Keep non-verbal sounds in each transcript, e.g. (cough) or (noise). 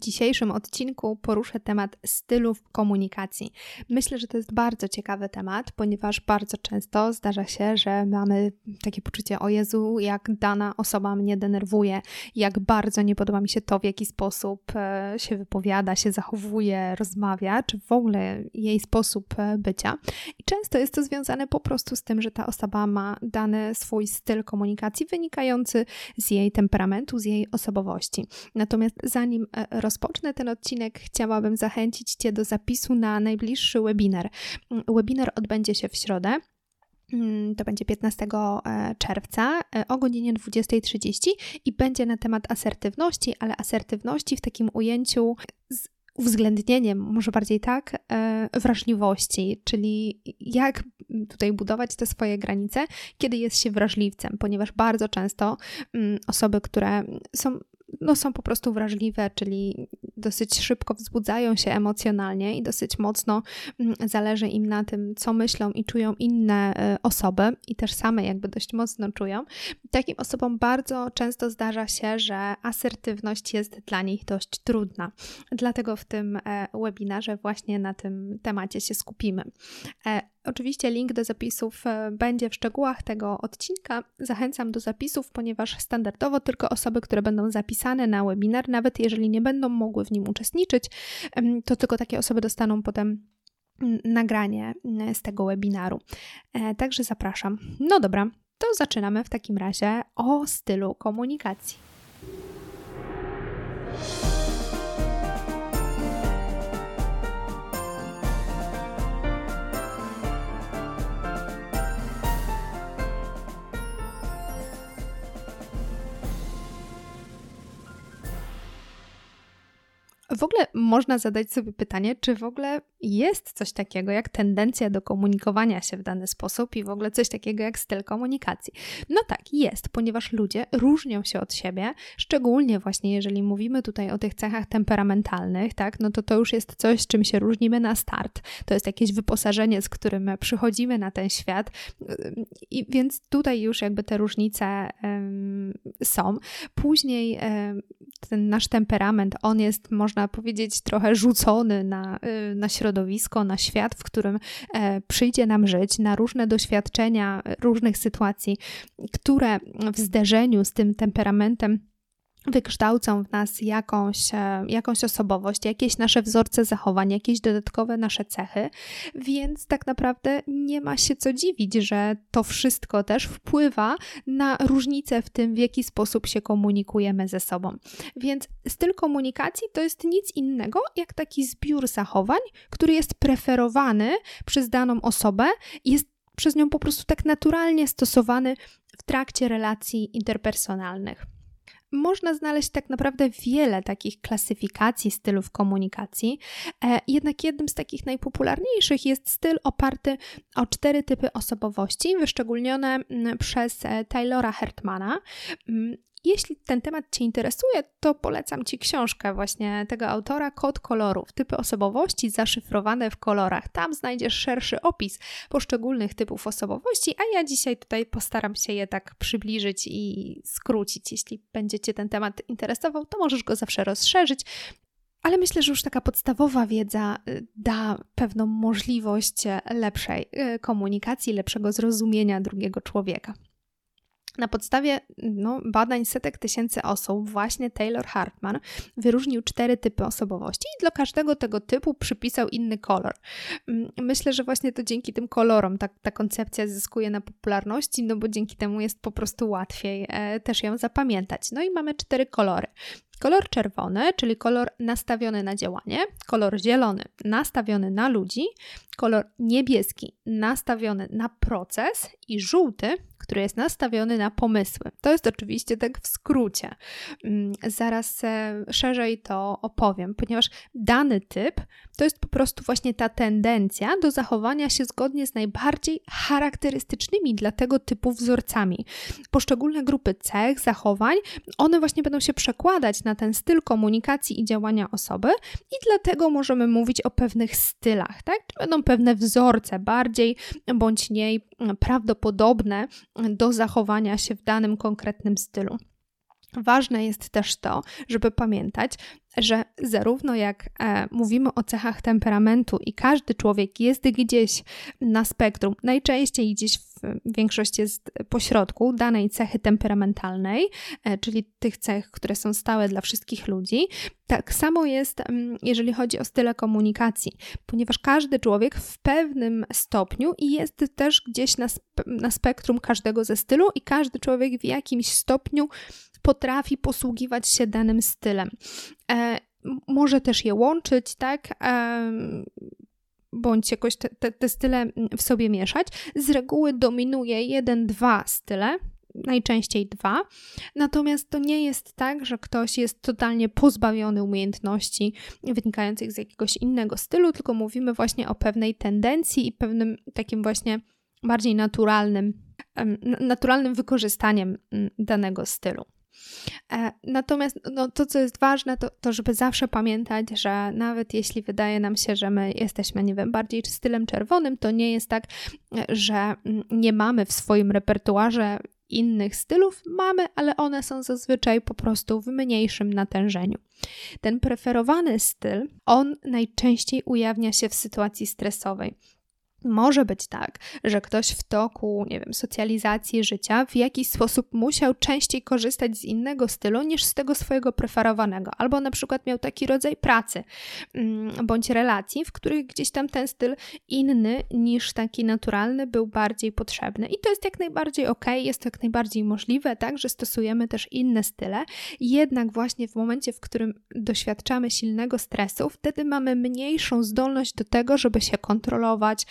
dzisiejszym odcinku poruszę temat stylów komunikacji. Myślę, że to jest bardzo ciekawy temat, ponieważ bardzo często zdarza się, że mamy takie poczucie: O Jezu, jak dana osoba mnie denerwuje, jak bardzo nie podoba mi się to, w jaki sposób e, się wypowiada, się zachowuje, rozmawia, czy w ogóle jej sposób e, bycia. I często jest to związane po prostu z tym, że ta osoba ma dany swój styl komunikacji wynikający z jej temperamentu, z jej osobowości. Natomiast zanim e, rozpocznę ten odcinek, chciałabym zachęcić Cię do zapisu na najbliższy webinar. Webinar odbędzie się w środę. Mm, to będzie 15 e, czerwca e, o godzinie 20.30 i będzie na temat asertywności, ale asertywności w takim ujęciu z uwzględnieniem, może bardziej tak, wrażliwości, czyli jak tutaj budować te swoje granice, kiedy jest się wrażliwcem, ponieważ bardzo często mm, osoby, które są no, są po prostu wrażliwe, czyli dosyć szybko wzbudzają się emocjonalnie i dosyć mocno mm, zależy im na tym, co myślą i czują inne e, osoby i też same jakby dość mocno czują. Takim osobom bardzo często zdarza się, że asertywność jest dla nich dość trudna. Dlatego w tym e, webinarze właśnie na tym temacie się skupimy. E, Oczywiście link do zapisów e, będzie w szczegółach tego odcinka. Zachęcam do zapisów, ponieważ standardowo tylko osoby, które będą zapisane na webinar, nawet jeżeli nie będą mogły w nim uczestniczyć, to tylko takie osoby dostaną potem nagranie z tego webinaru. Także zapraszam. No dobra, to zaczynamy w takim razie o stylu komunikacji. W ogóle można zadać sobie pytanie, czy w ogóle jest coś takiego jak tendencja do komunikowania się w dany sposób i w ogóle coś takiego jak styl komunikacji. No tak, jest, ponieważ ludzie różnią się od siebie, szczególnie właśnie jeżeli mówimy tutaj o tych cechach temperamentalnych, tak, no to to już jest coś, czym się różnimy na start. To jest jakieś wyposażenie, z którym przychodzimy na ten świat i więc tutaj już jakby te różnice um, są. Później um, ten nasz temperament, on jest, można powiedzieć, trochę rzucony na, y, na środowisko, na świat, w którym e, przyjdzie nam żyć, na różne doświadczenia różnych sytuacji, które w zderzeniu z tym temperamentem wykształcą w nas jakąś, e, jakąś osobowość, jakieś nasze wzorce zachowań, jakieś dodatkowe nasze cechy, więc tak naprawdę nie ma się co dziwić, że to wszystko też wpływa na różnice w tym, w jaki sposób się komunikujemy ze sobą. Więc styl komunikacji to jest nic innego jak taki zbiór zachowań, który jest preferowany przez daną osobę jest przez nią po prostu tak naturalnie stosowany w trakcie relacji interpersonalnych można znaleźć tak naprawdę wiele takich klasyfikacji stylów komunikacji, e, jednak jednym z takich najpopularniejszych jest styl oparty o cztery typy osobowości, wyszczególnione mm, przez e, Taylora Hertmana. Jeśli ten temat Cię interesuje, to polecam Ci książkę właśnie tego autora Kod kolorów, typy osobowości zaszyfrowane w kolorach. Tam znajdziesz szerszy opis poszczególnych typów osobowości, a ja dzisiaj tutaj postaram się je tak przybliżyć i skrócić. Jeśli będzie Cię ten temat interesował, to możesz go zawsze rozszerzyć. Ale myślę, że już taka podstawowa wiedza y, da pewną możliwość lepszej y, komunikacji, lepszego zrozumienia drugiego człowieka. Na podstawie no, badań setek tysięcy osób, właśnie Taylor Hartman wyróżnił cztery typy osobowości i dla każdego tego typu przypisał inny kolor. Mm, myślę, że właśnie to dzięki tym kolorom ta, ta koncepcja zyskuje na popularności, no bo dzięki temu jest po prostu łatwiej e, też ją zapamiętać. No i mamy cztery kolory. Kolor czerwony, czyli kolor nastawiony na działanie, kolor zielony nastawiony na ludzi, kolor niebieski nastawiony na proces i żółty który jest nastawiony na pomysły. To jest oczywiście tak w skrócie. Mm, zaraz e, szerzej to opowiem, ponieważ dany typ to jest po prostu właśnie ta tendencja do zachowania się zgodnie z najbardziej charakterystycznymi dla tego typu wzorcami. Poszczególne grupy cech, zachowań, one właśnie będą się przekładać na ten styl komunikacji i działania osoby i dlatego możemy mówić o pewnych stylach, tak? Będą pewne wzorce, bardziej bądź mniej prawdopodobne do zachowania się w danym konkretnym stylu. Ważne jest też to, żeby pamiętać, że zarówno jak e, mówimy o cechach temperamentu i każdy człowiek jest gdzieś na spektrum, najczęściej gdzieś w większość jest pośrodku danej cechy temperamentalnej, e, czyli tych cech, które są stałe dla wszystkich ludzi. Tak samo jest, jeżeli chodzi o style komunikacji, ponieważ każdy człowiek w pewnym stopniu jest też gdzieś na, na spektrum każdego ze stylu, i każdy człowiek w jakimś stopniu potrafi posługiwać się danym stylem. E, może też je łączyć, tak? E, bądź jakoś te, te, te style w sobie mieszać. Z reguły dominuje jeden, dwa style, najczęściej dwa. Natomiast to nie jest tak, że ktoś jest totalnie pozbawiony umiejętności wynikających z jakiegoś innego stylu, tylko mówimy właśnie o pewnej tendencji i pewnym takim właśnie bardziej naturalnym, naturalnym wykorzystaniem danego stylu. E, natomiast no, to, co jest ważne, to, to, żeby zawsze pamiętać, że nawet jeśli wydaje nam się, że my jesteśmy, nie wiem, bardziej stylem czerwonym, to nie jest tak, że mm, nie mamy w swoim repertuarze innych stylów. Mamy, ale one są zazwyczaj po prostu w mniejszym natężeniu. Ten preferowany styl, on najczęściej ujawnia się w sytuacji stresowej. Może być tak, że ktoś w toku, nie wiem, socjalizacji życia w jakiś sposób musiał częściej korzystać z innego stylu niż z tego swojego preferowanego, albo na przykład miał taki rodzaj pracy mm, bądź relacji, w których gdzieś tam ten styl inny niż taki naturalny był bardziej potrzebny. I to jest jak najbardziej ok, jest to jak najbardziej możliwe, tak, że stosujemy też inne style. Jednak właśnie w momencie, w którym doświadczamy silnego stresu, wtedy mamy mniejszą zdolność do tego, żeby się kontrolować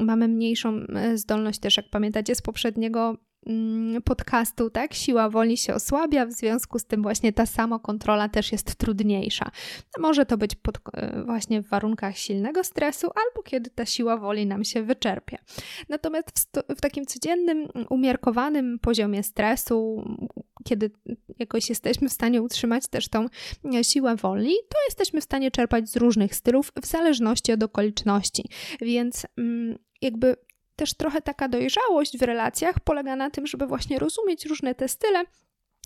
mamy mniejszą e, zdolność też, jak pamiętacie z poprzedniego mm, podcastu, tak? Siła woli się osłabia, w związku z tym właśnie ta samokontrola też jest trudniejsza. Może to być pod, e, właśnie w warunkach silnego stresu, albo kiedy ta siła woli nam się wyczerpie. Natomiast w, w takim codziennym, umiarkowanym poziomie stresu, kiedy jakoś jesteśmy w stanie utrzymać też tą e, siłę woli, to jesteśmy w stanie czerpać z różnych stylów w zależności od okoliczności. Więc mm, jakby też trochę taka dojrzałość w relacjach polega na tym, żeby właśnie rozumieć różne te style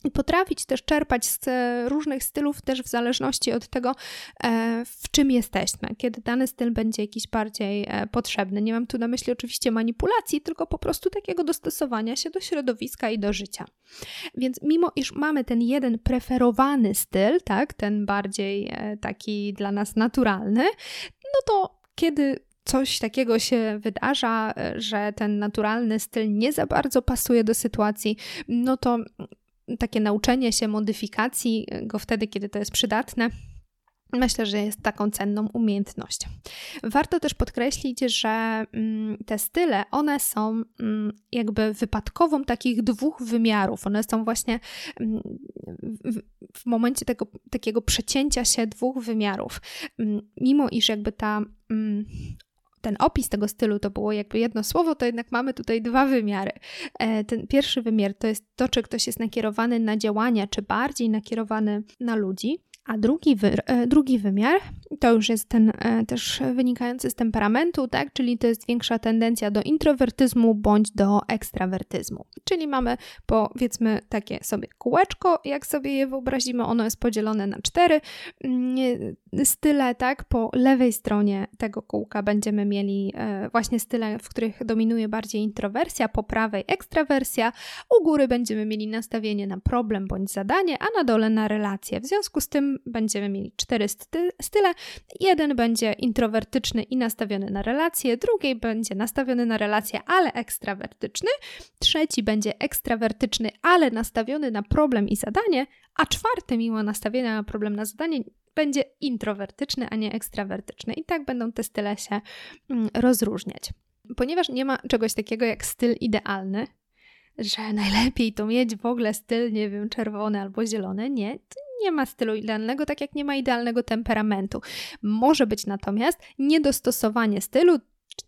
i potrafić też czerpać z różnych stylów, też w zależności od tego, e, w czym jesteśmy, kiedy dany styl będzie jakiś bardziej e, potrzebny. Nie mam tu na myśli oczywiście manipulacji, tylko po prostu takiego dostosowania się do środowiska i do życia. Więc mimo iż mamy ten jeden preferowany styl, tak, ten bardziej e, taki dla nas naturalny, no to kiedy coś takiego się wydarza, że ten naturalny styl nie za bardzo pasuje do sytuacji, no to takie nauczenie się modyfikacji go wtedy, kiedy to jest przydatne. Myślę, że jest taką cenną umiejętnością. Warto też podkreślić, że mm, te style, one są mm, jakby wypadkową takich dwóch wymiarów. One są właśnie mm, w momencie tego takiego przecięcia się dwóch wymiarów. Mimo iż jakby ta ten opis tego stylu to było jakby jedno słowo, to jednak mamy tutaj dwa wymiary. E, ten pierwszy wymiar to jest to, czy ktoś jest nakierowany na działania, czy bardziej nakierowany na ludzi. A drugi, wy, e, drugi wymiar to już jest ten e, też wynikający z temperamentu, tak? Czyli to jest większa tendencja do introwertyzmu bądź do ekstrawertyzmu. Czyli mamy powiedzmy takie sobie kółeczko, jak sobie je wyobrazimy, ono jest podzielone na cztery mm, style, tak? Po lewej stronie tego kółka będziemy mieli e, właśnie style, w których dominuje bardziej introwersja, po prawej ekstrawersja, u góry będziemy mieli nastawienie na problem bądź zadanie, a na dole na relacje. W związku z tym będziemy mieli cztery style. Jeden będzie introwertyczny i nastawiony na relacje, drugi będzie nastawiony na relacje, ale ekstrawertyczny, trzeci będzie ekstrawertyczny, ale nastawiony na problem i zadanie, a czwarty, mimo nastawienia na problem na zadanie, będzie introwertyczny, a nie ekstrawertyczny. I tak będą te style się mm, rozróżniać. Ponieważ nie ma czegoś takiego jak styl idealny, że najlepiej to mieć w ogóle styl, nie wiem, czerwony albo zielony. Nie, nie ma stylu idealnego, tak jak nie ma idealnego temperamentu. Może być natomiast niedostosowanie stylu,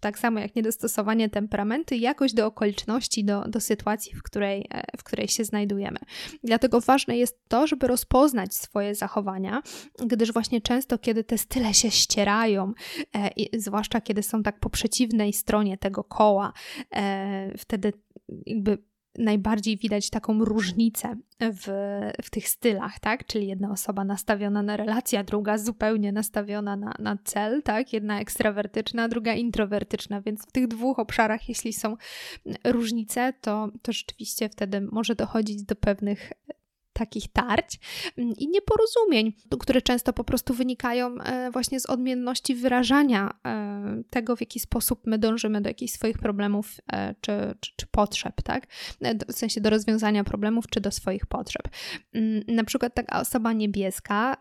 tak samo jak niedostosowanie temperamentu, jakoś do okoliczności, do, do sytuacji, w której, e, w której się znajdujemy. Dlatego ważne jest to, żeby rozpoznać swoje zachowania, gdyż właśnie często, kiedy te style się ścierają, e, zwłaszcza kiedy są tak po przeciwnej stronie tego koła, e, wtedy jakby najbardziej widać taką różnicę w, w tych stylach, tak? Czyli jedna osoba nastawiona na relację, druga zupełnie nastawiona na, na cel, tak? Jedna ekstrawertyczna, druga introwertyczna, więc w tych dwóch obszarach, jeśli są różnice, to, to rzeczywiście wtedy może dochodzić do pewnych takich tarć mm, i nieporozumień, które często po prostu wynikają e, właśnie z odmienności wyrażania e, tego, w jaki sposób my dążymy do jakichś swoich problemów e, czy, czy, czy potrzeb, tak? W sensie do rozwiązania problemów czy do swoich potrzeb. Mm, na przykład taka osoba niebieska,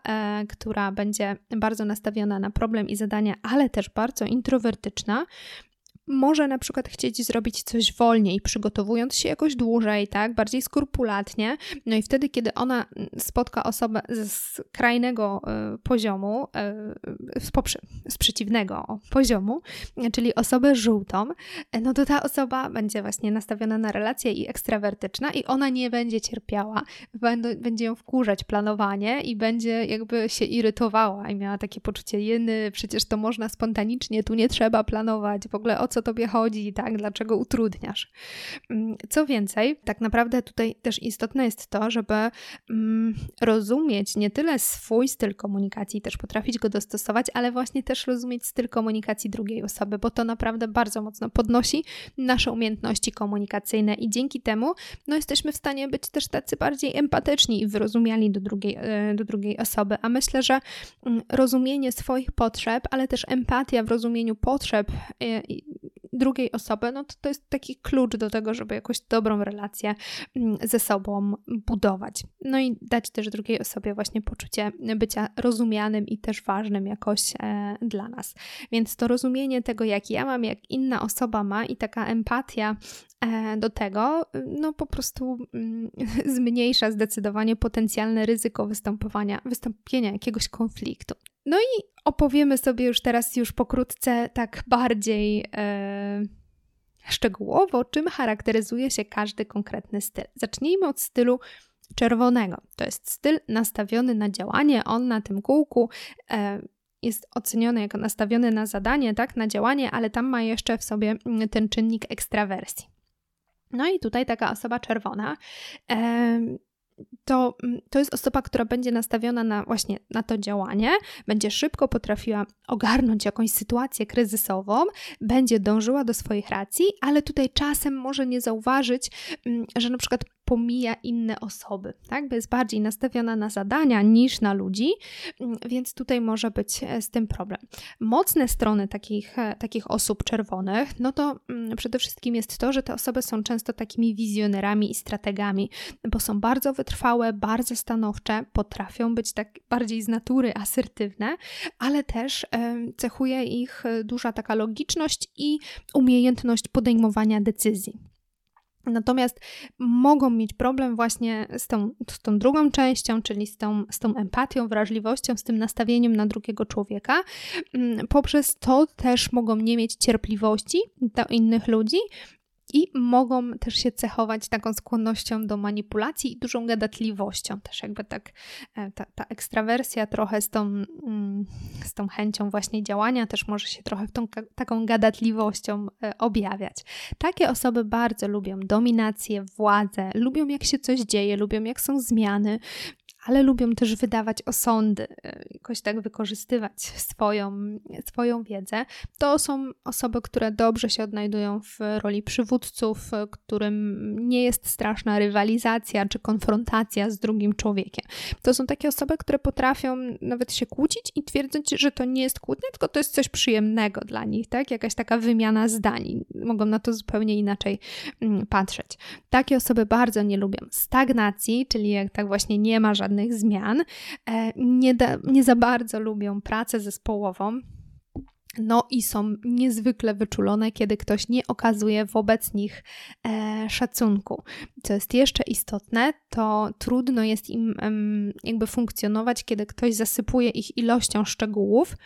która będzie bardzo nastawiona na problem i zadania, ale też bardzo introwertyczna, może na przykład chcieć zrobić coś wolniej, przygotowując się jakoś dłużej, tak, bardziej skrupulatnie. No i wtedy, kiedy ona spotka osobę z skrajnego y, poziomu, y, z, z przeciwnego poziomu, czyli osobę żółtą, no to ta osoba będzie właśnie nastawiona na relację i ekstrawertyczna i ona nie będzie cierpiała, będzie ją wkurzać planowanie i będzie jakby się irytowała i miała takie poczucie jeny, przecież to można spontanicznie, tu nie trzeba planować, w ogóle o co tobie chodzi, tak? Dlaczego utrudniasz? Mm, co więcej, tak naprawdę tutaj też istotne jest to, żeby mm, rozumieć nie tyle swój styl komunikacji, też potrafić go dostosować, ale właśnie też rozumieć styl komunikacji drugiej osoby, bo to naprawdę bardzo mocno podnosi nasze umiejętności komunikacyjne i dzięki temu no, jesteśmy w stanie być też tacy bardziej empatyczni i wyrozumiali do drugiej, e, do drugiej osoby. A myślę, że mm, rozumienie swoich potrzeb, ale też empatia w rozumieniu potrzeb e, drugiej osoby, no to to jest taki klucz do tego, żeby jakąś dobrą relację mm, ze sobą budować. No i dać też drugiej osobie właśnie poczucie bycia rozumianym i też ważnym jakoś e, dla nas. Więc to rozumienie tego, jak ja mam, jak inna osoba ma i taka empatia do tego, no po prostu mm, (laughs) zmniejsza zdecydowanie potencjalne ryzyko występowania, wystąpienia jakiegoś konfliktu. No i opowiemy sobie już teraz, już pokrótce, tak bardziej e, szczegółowo, czym charakteryzuje się każdy konkretny styl. Zacznijmy od stylu czerwonego. To jest styl nastawiony na działanie. On na tym kółku e, jest oceniony jako nastawiony na zadanie, tak, na działanie, ale tam ma jeszcze w sobie mm, ten czynnik ekstrawersji. No i tutaj taka osoba czerwona. To, mm, to jest osoba, która będzie nastawiona na właśnie na to działanie, będzie szybko potrafiła ogarnąć jakąś sytuację kryzysową, będzie dążyła do swoich racji, ale tutaj czasem może nie zauważyć, mm, że na przykład pomija inne osoby, tak? Bo jest bardziej nastawiona na zadania niż na ludzi, mm, więc tutaj może być e, z tym problem. Mocne strony takich, e, takich osób czerwonych, no to mm, przede wszystkim jest to, że te osoby są często takimi wizjonerami i strategami, bo są bardzo wytrwałe, bardzo stanowcze, potrafią być tak bardziej z natury asertywne, ale też cechuje ich e, duża taka logiczność i umiejętność podejmowania decyzji. Natomiast mogą mieć problem właśnie z tą, z tą drugą częścią, czyli z tą, z tą empatią, wrażliwością, z tym nastawieniem na drugiego człowieka. Mm, poprzez to też mogą nie mieć cierpliwości do innych ludzi, i mogą też się cechować taką skłonnością do manipulacji i dużą gadatliwością. Też jakby tak e, ta, ta ekstrawersja trochę z tą, mm, z tą chęcią właśnie działania też może się trochę w tą taką gadatliwością e, objawiać. Takie osoby bardzo lubią dominację, władzę, lubią jak się coś dzieje, lubią jak są zmiany, ale lubią też wydawać osądy, e, jakoś tak wykorzystywać swoją, swoją wiedzę. To są osoby, które dobrze się odnajdują w roli przywódców, e, którym nie jest straszna rywalizacja czy konfrontacja z drugim człowiekiem. To są takie osoby, które potrafią nawet się kłócić i twierdzić, że to nie jest kłótnia, tylko to jest coś przyjemnego dla nich, tak? Jakaś taka wymiana zdań. Mogą na to zupełnie inaczej mm, patrzeć. Takie osoby bardzo nie lubią stagnacji, czyli jak tak właśnie nie ma żadnych żadnych zmian, e, nie, da, nie za bardzo lubią pracę zespołową. No i są niezwykle wyczulone, kiedy ktoś nie okazuje wobec nich e, szacunku. co jest jeszcze istotne, to trudno jest im jakby funkcjonować, kiedy ktoś zasypuje ich ilością szczegółów,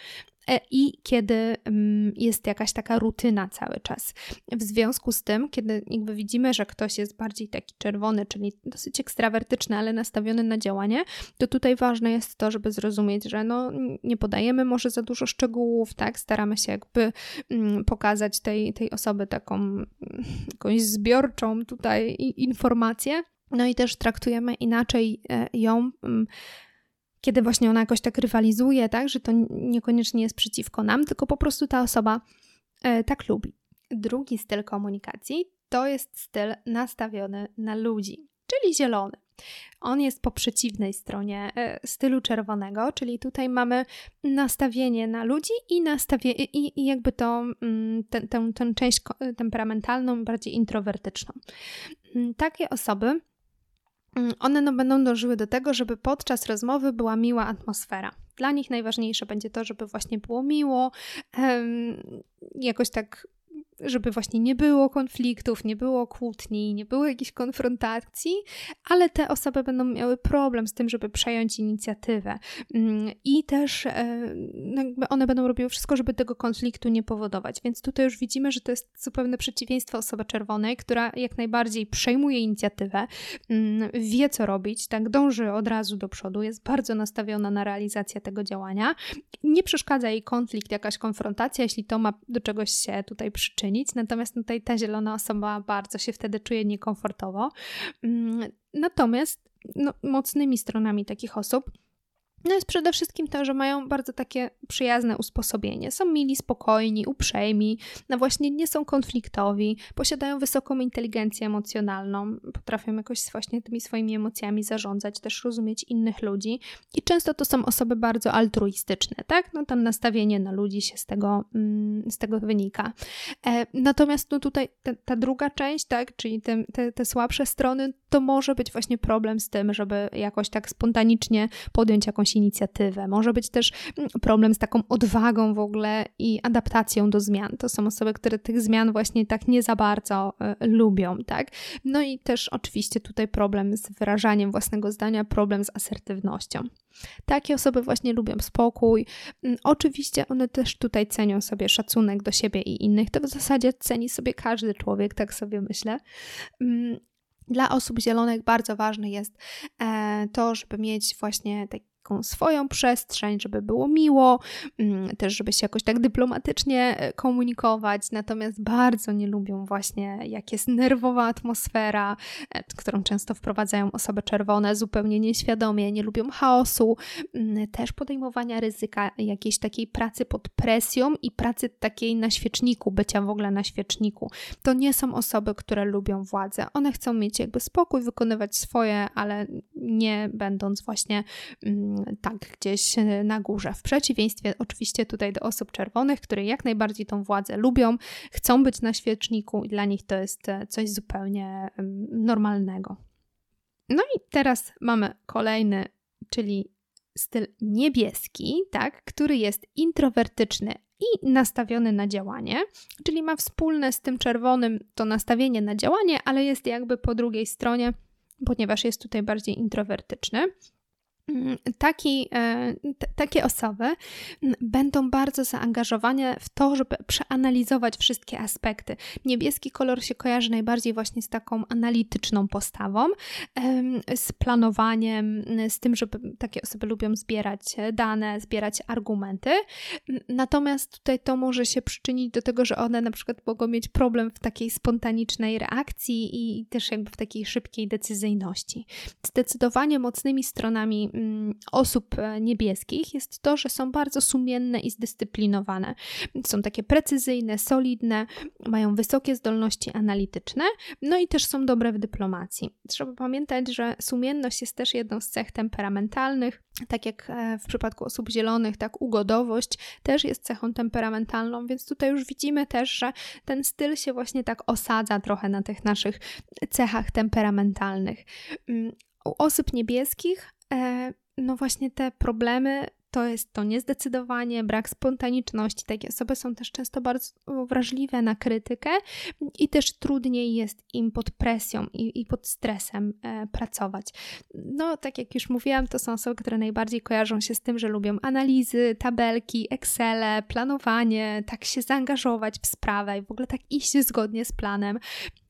i kiedy mm, jest jakaś taka rutyna cały czas. W związku z tym, kiedy jakby widzimy, że ktoś jest bardziej taki czerwony, czyli dosyć ekstrawertyczny, ale nastawiony na działanie, to tutaj ważne jest to, żeby zrozumieć, że no, nie podajemy może za dużo szczegółów, tak? Staramy się jakby mm, pokazać tej, tej osoby taką mm, jakąś zbiorczą tutaj informację. No i też traktujemy inaczej e, ją kiedy właśnie ona jakoś tak rywalizuje, tak, że to niekoniecznie jest przeciwko nam, tylko po prostu ta osoba e, tak lubi. Drugi styl komunikacji to jest styl nastawiony na ludzi, czyli zielony. On jest po przeciwnej stronie e, stylu czerwonego, czyli tutaj mamy nastawienie na ludzi i, nastawie, i, i jakby to, mm, tę, część temperamentalną, bardziej introwertyczną. Mm, takie osoby one no, będą dążyły do tego, żeby podczas rozmowy była miła atmosfera. Dla nich najważniejsze będzie to, żeby właśnie było miło, jakoś tak żeby właśnie nie było konfliktów, nie było kłótni, nie było jakichś konfrontacji, ale te osoby będą miały problem z tym, żeby przejąć inicjatywę. Mm, I też e, no one będą robiły wszystko, żeby tego konfliktu nie powodować. Więc tutaj już widzimy, że to jest zupełne przeciwieństwo osoby czerwonej, która jak najbardziej przejmuje inicjatywę, mm, wie co robić, tak dąży od razu do przodu, jest bardzo nastawiona na realizację tego działania. Nie przeszkadza jej konflikt, jakaś konfrontacja, jeśli to ma do czegoś się tutaj przyczynić natomiast tutaj ta zielona osoba bardzo się wtedy czuje niekomfortowo. Mm, natomiast no, mocnymi stronami takich osób no jest przede wszystkim to, że mają bardzo takie przyjazne usposobienie. Są mili, spokojni, uprzejmi, no właśnie nie są konfliktowi, posiadają wysoką inteligencję emocjonalną, potrafią jakoś właśnie tymi swoimi emocjami zarządzać, też rozumieć innych ludzi i często to są osoby bardzo altruistyczne, tak? No tam nastawienie na ludzi się z tego, mm, z tego wynika. E, natomiast no tutaj te, ta druga część, tak, czyli te, te, te słabsze strony, to może być właśnie problem z tym, żeby jakoś tak spontanicznie podjąć jakąś jakąś inicjatywę. Może być też mm, problem z taką odwagą w ogóle i adaptacją do zmian. To są osoby, które tych zmian właśnie tak nie za bardzo y, lubią, tak? No i też oczywiście tutaj problem z wyrażaniem własnego zdania, problem z asertywnością. Takie osoby właśnie lubią spokój. Mm, oczywiście one też tutaj cenią sobie szacunek do siebie i innych. To w zasadzie ceni sobie każdy człowiek, tak sobie myślę. Mm, dla osób zielonych bardzo ważne jest e, to, żeby mieć właśnie taki taką swoją przestrzeń, żeby było miło, mm, też żeby się jakoś tak dyplomatycznie e, komunikować, natomiast bardzo nie lubią właśnie, jak jest nerwowa atmosfera, e, którą często wprowadzają osoby czerwone zupełnie nieświadomie, nie lubią chaosu, mm, też podejmowania ryzyka jakiejś takiej pracy pod presją i pracy takiej na świeczniku, bycia w ogóle na świeczniku. To nie są osoby, które lubią władzę. One chcą mieć jakby spokój, wykonywać swoje, ale nie będąc właśnie mm, tak gdzieś e, na górze. W przeciwieństwie oczywiście tutaj do osób czerwonych, które jak najbardziej tą władzę lubią, chcą być na świeczniku i dla nich to jest e, coś zupełnie normalnego. No i teraz mamy kolejny, czyli styl niebieski, tak, który jest introwertyczny i nastawiony na działanie, czyli ma wspólne z tym czerwonym to nastawienie na działanie, ale jest jakby po drugiej stronie, ponieważ jest tutaj bardziej introwertyczny. Mm, taki, e, t- takie osoby będą bardzo zaangażowane w to, żeby przeanalizować wszystkie aspekty. Niebieski kolor się kojarzy najbardziej właśnie z taką analityczną postawą, z planowaniem, z tym, żeby takie osoby lubią zbierać dane, zbierać argumenty. Natomiast tutaj to może się przyczynić do tego, że one na przykład mogą mieć problem w takiej spontanicznej reakcji i też jakby w takiej szybkiej decyzyjności. Zdecydowanie mocnymi stronami Mm, osób e, niebieskich jest to, że są bardzo sumienne i zdyscyplinowane. Są takie precyzyjne, solidne, mają wysokie zdolności analityczne, no i też są dobre w dyplomacji. Trzeba pamiętać, że sumienność jest też jedną z cech temperamentalnych. Tak jak e, w przypadku osób zielonych, tak ugodowość też jest cechą temperamentalną, więc tutaj już widzimy też, że ten styl się właśnie tak osadza trochę na tych naszych cechach temperamentalnych. Mm, u osób niebieskich no właśnie te problemy to jest to niezdecydowanie, brak spontaniczności. Takie osoby są też często bardzo wrażliwe na krytykę i też trudniej jest im pod presją i, i pod stresem e, pracować. No, tak jak już mówiłam, to są osoby, które najbardziej kojarzą się z tym, że lubią analizy, tabelki, Excele, planowanie, tak się zaangażować w sprawę i w ogóle tak iść zgodnie z planem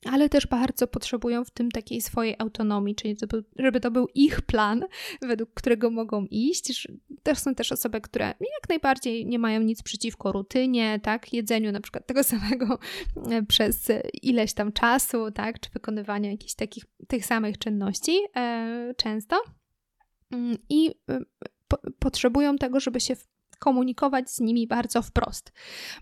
ale też bardzo potrzebują w tym takiej swojej autonomii, czyli żeby to był ich plan, według którego mogą iść. To są też osoby, które jak najbardziej nie mają nic przeciwko rutynie, tak, jedzeniu na przykład tego (laughs) samego e, przez ileś tam czasu, tak, czy wykonywania jakichś takich tych samych czynności e, często. Mm, I e, po, potrzebują tego, żeby się komunikować z nimi bardzo wprost.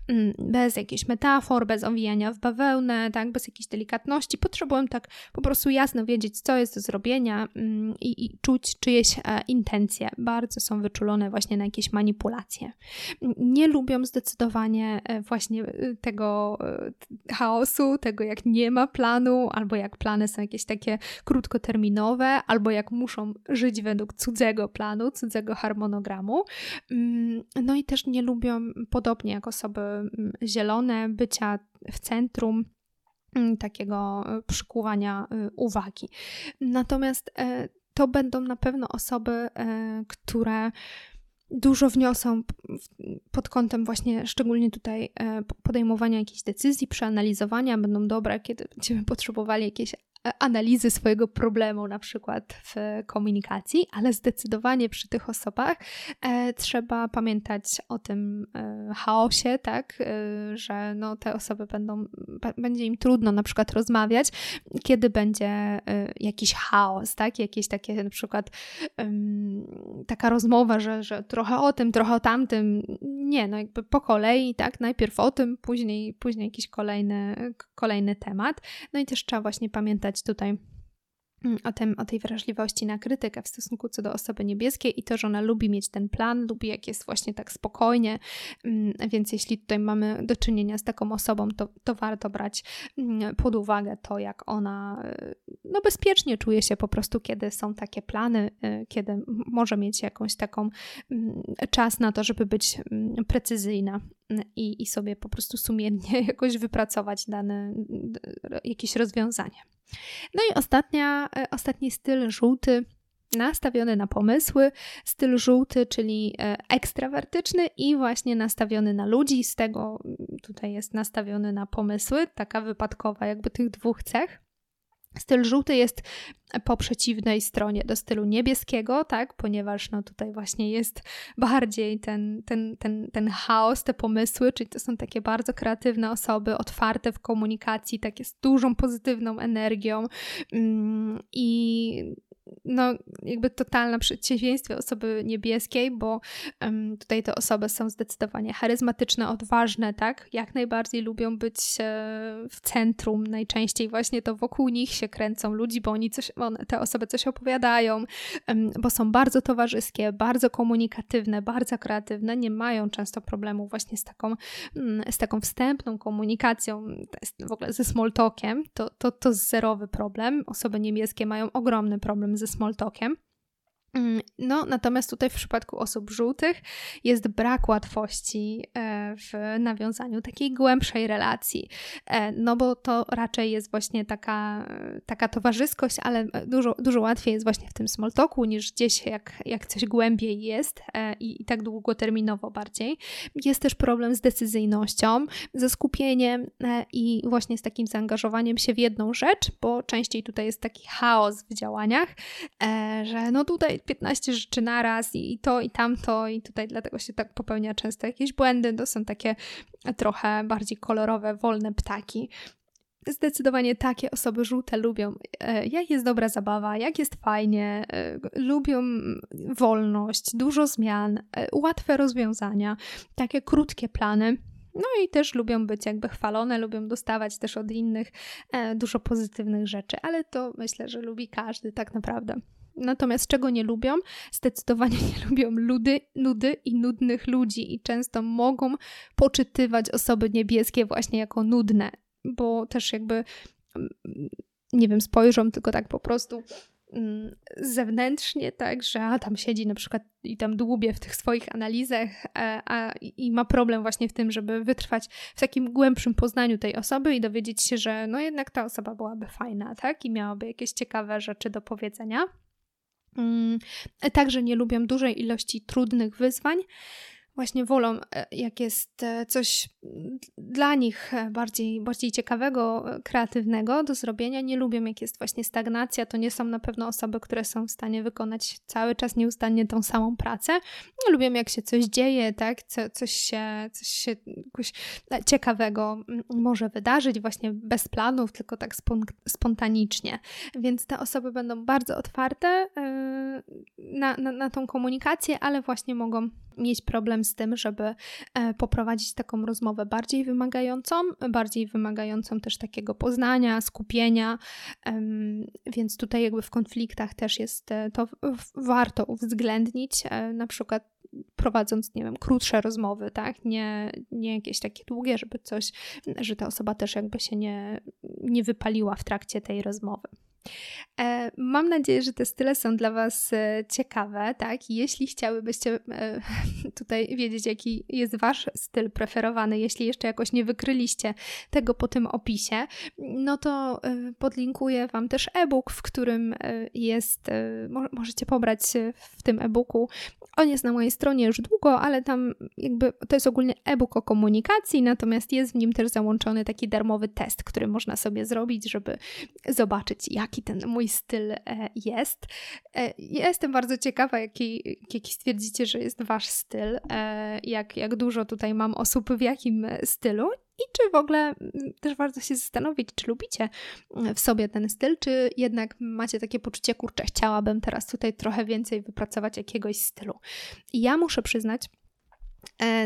Mm, bez jakichś metafor, bez owijania w bawełnę, tak, bez jakiejś delikatności. Potrzebuję tak po prostu jasno wiedzieć, co jest do zrobienia mm, i, i czuć czyjeś e, intencje. Bardzo są wyczulone właśnie na jakieś manipulacje. Nie lubią zdecydowanie e, właśnie e, tego chaosu, tego jak nie ma planu, albo jak plany są jakieś takie krótkoterminowe, albo jak muszą żyć według cudzego planu, cudzego harmonogramu. No i też nie lubią, podobnie jak osoby mm, zielone, bycia w centrum mm, takiego e, przykuwania e, uwagi. Natomiast e, to będą na pewno osoby, które dużo wniosą pod kątem właśnie szczególnie tutaj podejmowania jakichś decyzji, przeanalizowania, będą dobre, kiedy będziemy potrzebowali jakiejś analizy swojego problemu, na przykład w komunikacji, ale zdecydowanie przy tych osobach e, trzeba pamiętać o tym e, chaosie, tak, e, że no, te osoby będą, będzie im trudno na przykład rozmawiać, kiedy będzie e, jakiś chaos, tak, jakieś takie na przykład taka rozmowa, że, że trochę o tym, trochę o tamtym. Nie, no jakby po kolei, tak, najpierw o tym, później, później jakiś kolejny, kolejny temat. No i też trzeba właśnie pamiętać tutaj Mm, o, tym, o tej wrażliwości na krytykę w stosunku co do osoby niebieskiej i to, że ona lubi mieć ten plan, lubi jak jest właśnie tak spokojnie, mm, więc jeśli tutaj mamy do czynienia z taką osobą, to, to warto brać mm, pod uwagę to, jak ona no bezpiecznie czuje się po prostu, kiedy są takie plany, y, kiedy może mieć jakąś taką czas na to, żeby być precyzyjna i, i sobie po prostu sumiennie (laughs) jakoś wypracować dane jakieś rozwiązanie. No i ostatnia, e, ostatni styl żółty nastawiony na pomysły, styl żółty, czyli e, ekstrawertyczny i właśnie nastawiony na ludzi, z tego mm, tutaj jest nastawiony na pomysły, taka wypadkowa jakby tych dwóch cech. Styl żółty jest po przeciwnej stronie do stylu niebieskiego, tak, ponieważ no tutaj właśnie jest bardziej ten, ten, ten, ten chaos, te pomysły, czyli to są takie bardzo kreatywne osoby, otwarte w komunikacji, takie z dużą pozytywną energią mm, i no, jakby totalne przeciwieństwo osoby niebieskiej, bo um, tutaj te osoby są zdecydowanie charyzmatyczne, odważne, tak? Jak najbardziej lubią być e, w centrum, najczęściej właśnie to wokół nich się kręcą ludzi, bo oni coś, one, te osoby coś opowiadają, um, bo są bardzo towarzyskie, bardzo komunikatywne, bardzo kreatywne, nie mają często problemu właśnie z taką, mm, z taką wstępną komunikacją, w ogóle ze small talkiem, to, to, to zerowy problem. Osoby niebieskie mają ogromny problem ze small talkiem. Mm, no, natomiast tutaj w przypadku osób żółtych jest brak łatwości e, w nawiązaniu takiej głębszej relacji, e, no bo to raczej jest właśnie taka, taka towarzyskość, ale dużo, dużo łatwiej jest właśnie w tym small talku niż gdzieś jak, jak coś głębiej jest e, i, i tak długoterminowo bardziej. Jest też problem z decyzyjnością, ze skupieniem i właśnie z takim zaangażowaniem się w jedną rzecz, bo częściej tutaj jest taki chaos w działaniach, że no tutaj 15 rzeczy naraz i to i tamto i tutaj dlatego się tak popełnia często jakieś błędy, to są takie trochę bardziej kolorowe, wolne ptaki. Zdecydowanie takie osoby żółte lubią, e, jak jest dobra zabawa, jak jest fajnie, e, lubią wolność, dużo zmian, e, łatwe rozwiązania, takie krótkie plany. No i też lubią być jakby chwalone, lubią dostawać też od innych dużo pozytywnych rzeczy, ale to myślę, że lubi każdy tak naprawdę. Natomiast czego nie lubią? Zdecydowanie (laughs) nie lubią ludy, nudy i nudnych ludzi i często mogą poczytywać osoby niebieskie właśnie jako nudne, bo też jakby, mm, nie wiem, spojrzą tylko tak po prostu mm, zewnętrznie, tak, że a, tam siedzi na przykład i tam dłubie w tych swoich analizach a, a, i ma problem właśnie w tym, żeby wytrwać w takim głębszym poznaniu tej osoby i dowiedzieć się, że no jednak ta osoba byłaby fajna, tak, i miałaby jakieś ciekawe rzeczy do powiedzenia. Mm, także nie lubią dużej ilości trudnych wyzwań właśnie wolą, e, jak jest e, coś dla nich e, bardziej, bardziej ciekawego, kreatywnego do zrobienia. Nie lubią, jak jest właśnie stagnacja. To nie są na pewno osoby, które są w stanie wykonać cały czas nieustannie tą samą pracę. Nie lubią, jak się coś dzieje, tak? Co, coś się, coś się jakoś ciekawego może wydarzyć, właśnie bez planów, tylko tak spontanicznie. Więc te osoby będą bardzo otwarte na, na, na tą komunikację, ale właśnie mogą mieć problem z tym, żeby e, poprowadzić taką rozmowę bardziej wymagającą, bardziej wymagającą też takiego poznania, skupienia, więc tutaj jakby w konfliktach też jest e, to warto uwzględnić, e, na przykład prowadząc, nie wiem, krótsze rozmowy, tak, nie, nie jakieś takie długie, żeby coś, że ta osoba też jakby się nie, nie wypaliła w trakcie tej rozmowy. E, mam nadzieję, że te style są dla Was e, ciekawe, tak? Jeśli chciałybyście e, (laughs) tutaj wiedzieć, jaki jest Wasz styl preferowany, jeśli jeszcze jakoś nie wykryliście tego po tym opisie, no to podlinkuję Wam też e-book, w którym jest, możecie pobrać w tym e-booku. On jest na mojej stronie już długo, ale tam jakby to jest ogólnie e-book o komunikacji, natomiast jest w nim też załączony taki darmowy test, który można sobie zrobić, żeby zobaczyć, jak jaki ten mój styl e, jest. E, ja jestem bardzo ciekawa, jaki, jaki stwierdzicie, że jest wasz styl, e, jak, jak dużo tutaj mam osób w jakim stylu i czy w ogóle mm, też warto się zastanowić, czy lubicie w sobie ten styl, czy jednak macie takie poczucie, kurczę, chciałabym teraz tutaj trochę więcej wypracować jakiegoś stylu. I ja muszę przyznać,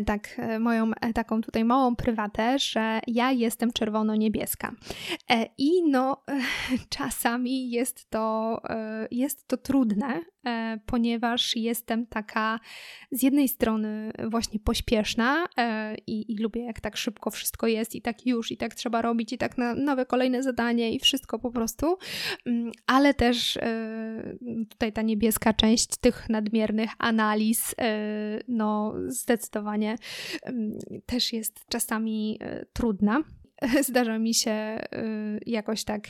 tak, e, moją e, taką tutaj małą prywatę, że ja jestem czerwono-niebieska. I no, (laughs) czasami jest to, jest to trudne, E, ponieważ jestem taka z jednej strony właśnie pośpieszna e, i, i, lubię jak tak szybko wszystko jest i tak już, i tak trzeba robić, i tak na nowe kolejne zadanie i wszystko po prostu, mm, ale też e, tutaj ta niebieska część tych nadmiernych analiz, no zdecydowanie mm, też jest czasami trudna. (laughs) Zdarza mi się jakoś tak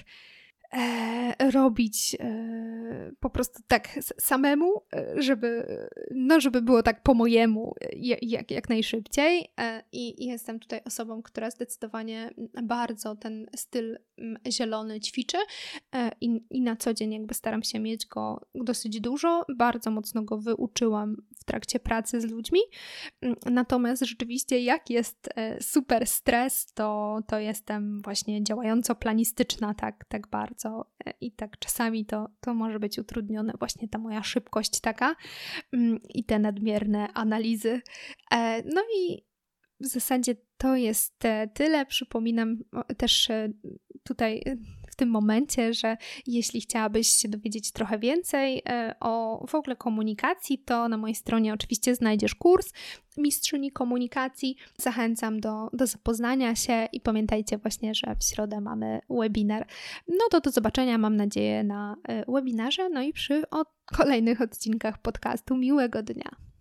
e, robić e, po prostu tak samemu, e, żeby, no, żeby było tak po mojemu jak, jak najszybciej. I jestem tutaj osobą, która zdecydowanie bardzo ten styl zielony ćwiczy i, i na co dzień jakby staram się mieć go dosyć dużo. Bardzo mocno go wyuczyłam w trakcie pracy z ludźmi. Natomiast rzeczywiście jak jest super stres, to, to jestem właśnie działająco planistyczna tak, tak bardzo bardzo e, i tak czasami to, to może być utrudnione, właśnie ta moja szybkość taka mm, i te nadmierne analizy. E, no i w zasadzie to jest tyle. Przypominam też e, tutaj w tym momencie, że jeśli chciałabyś się dowiedzieć trochę więcej e, o w ogóle komunikacji, to na mojej stronie oczywiście znajdziesz kurs Mistrzyni Komunikacji. Zachęcam do, do zapoznania się i pamiętajcie właśnie, że w środę mamy webinar. No to do zobaczenia, mam nadzieję, na e, webinarze, no i przy kolejnych odcinkach podcastu. Miłego dnia.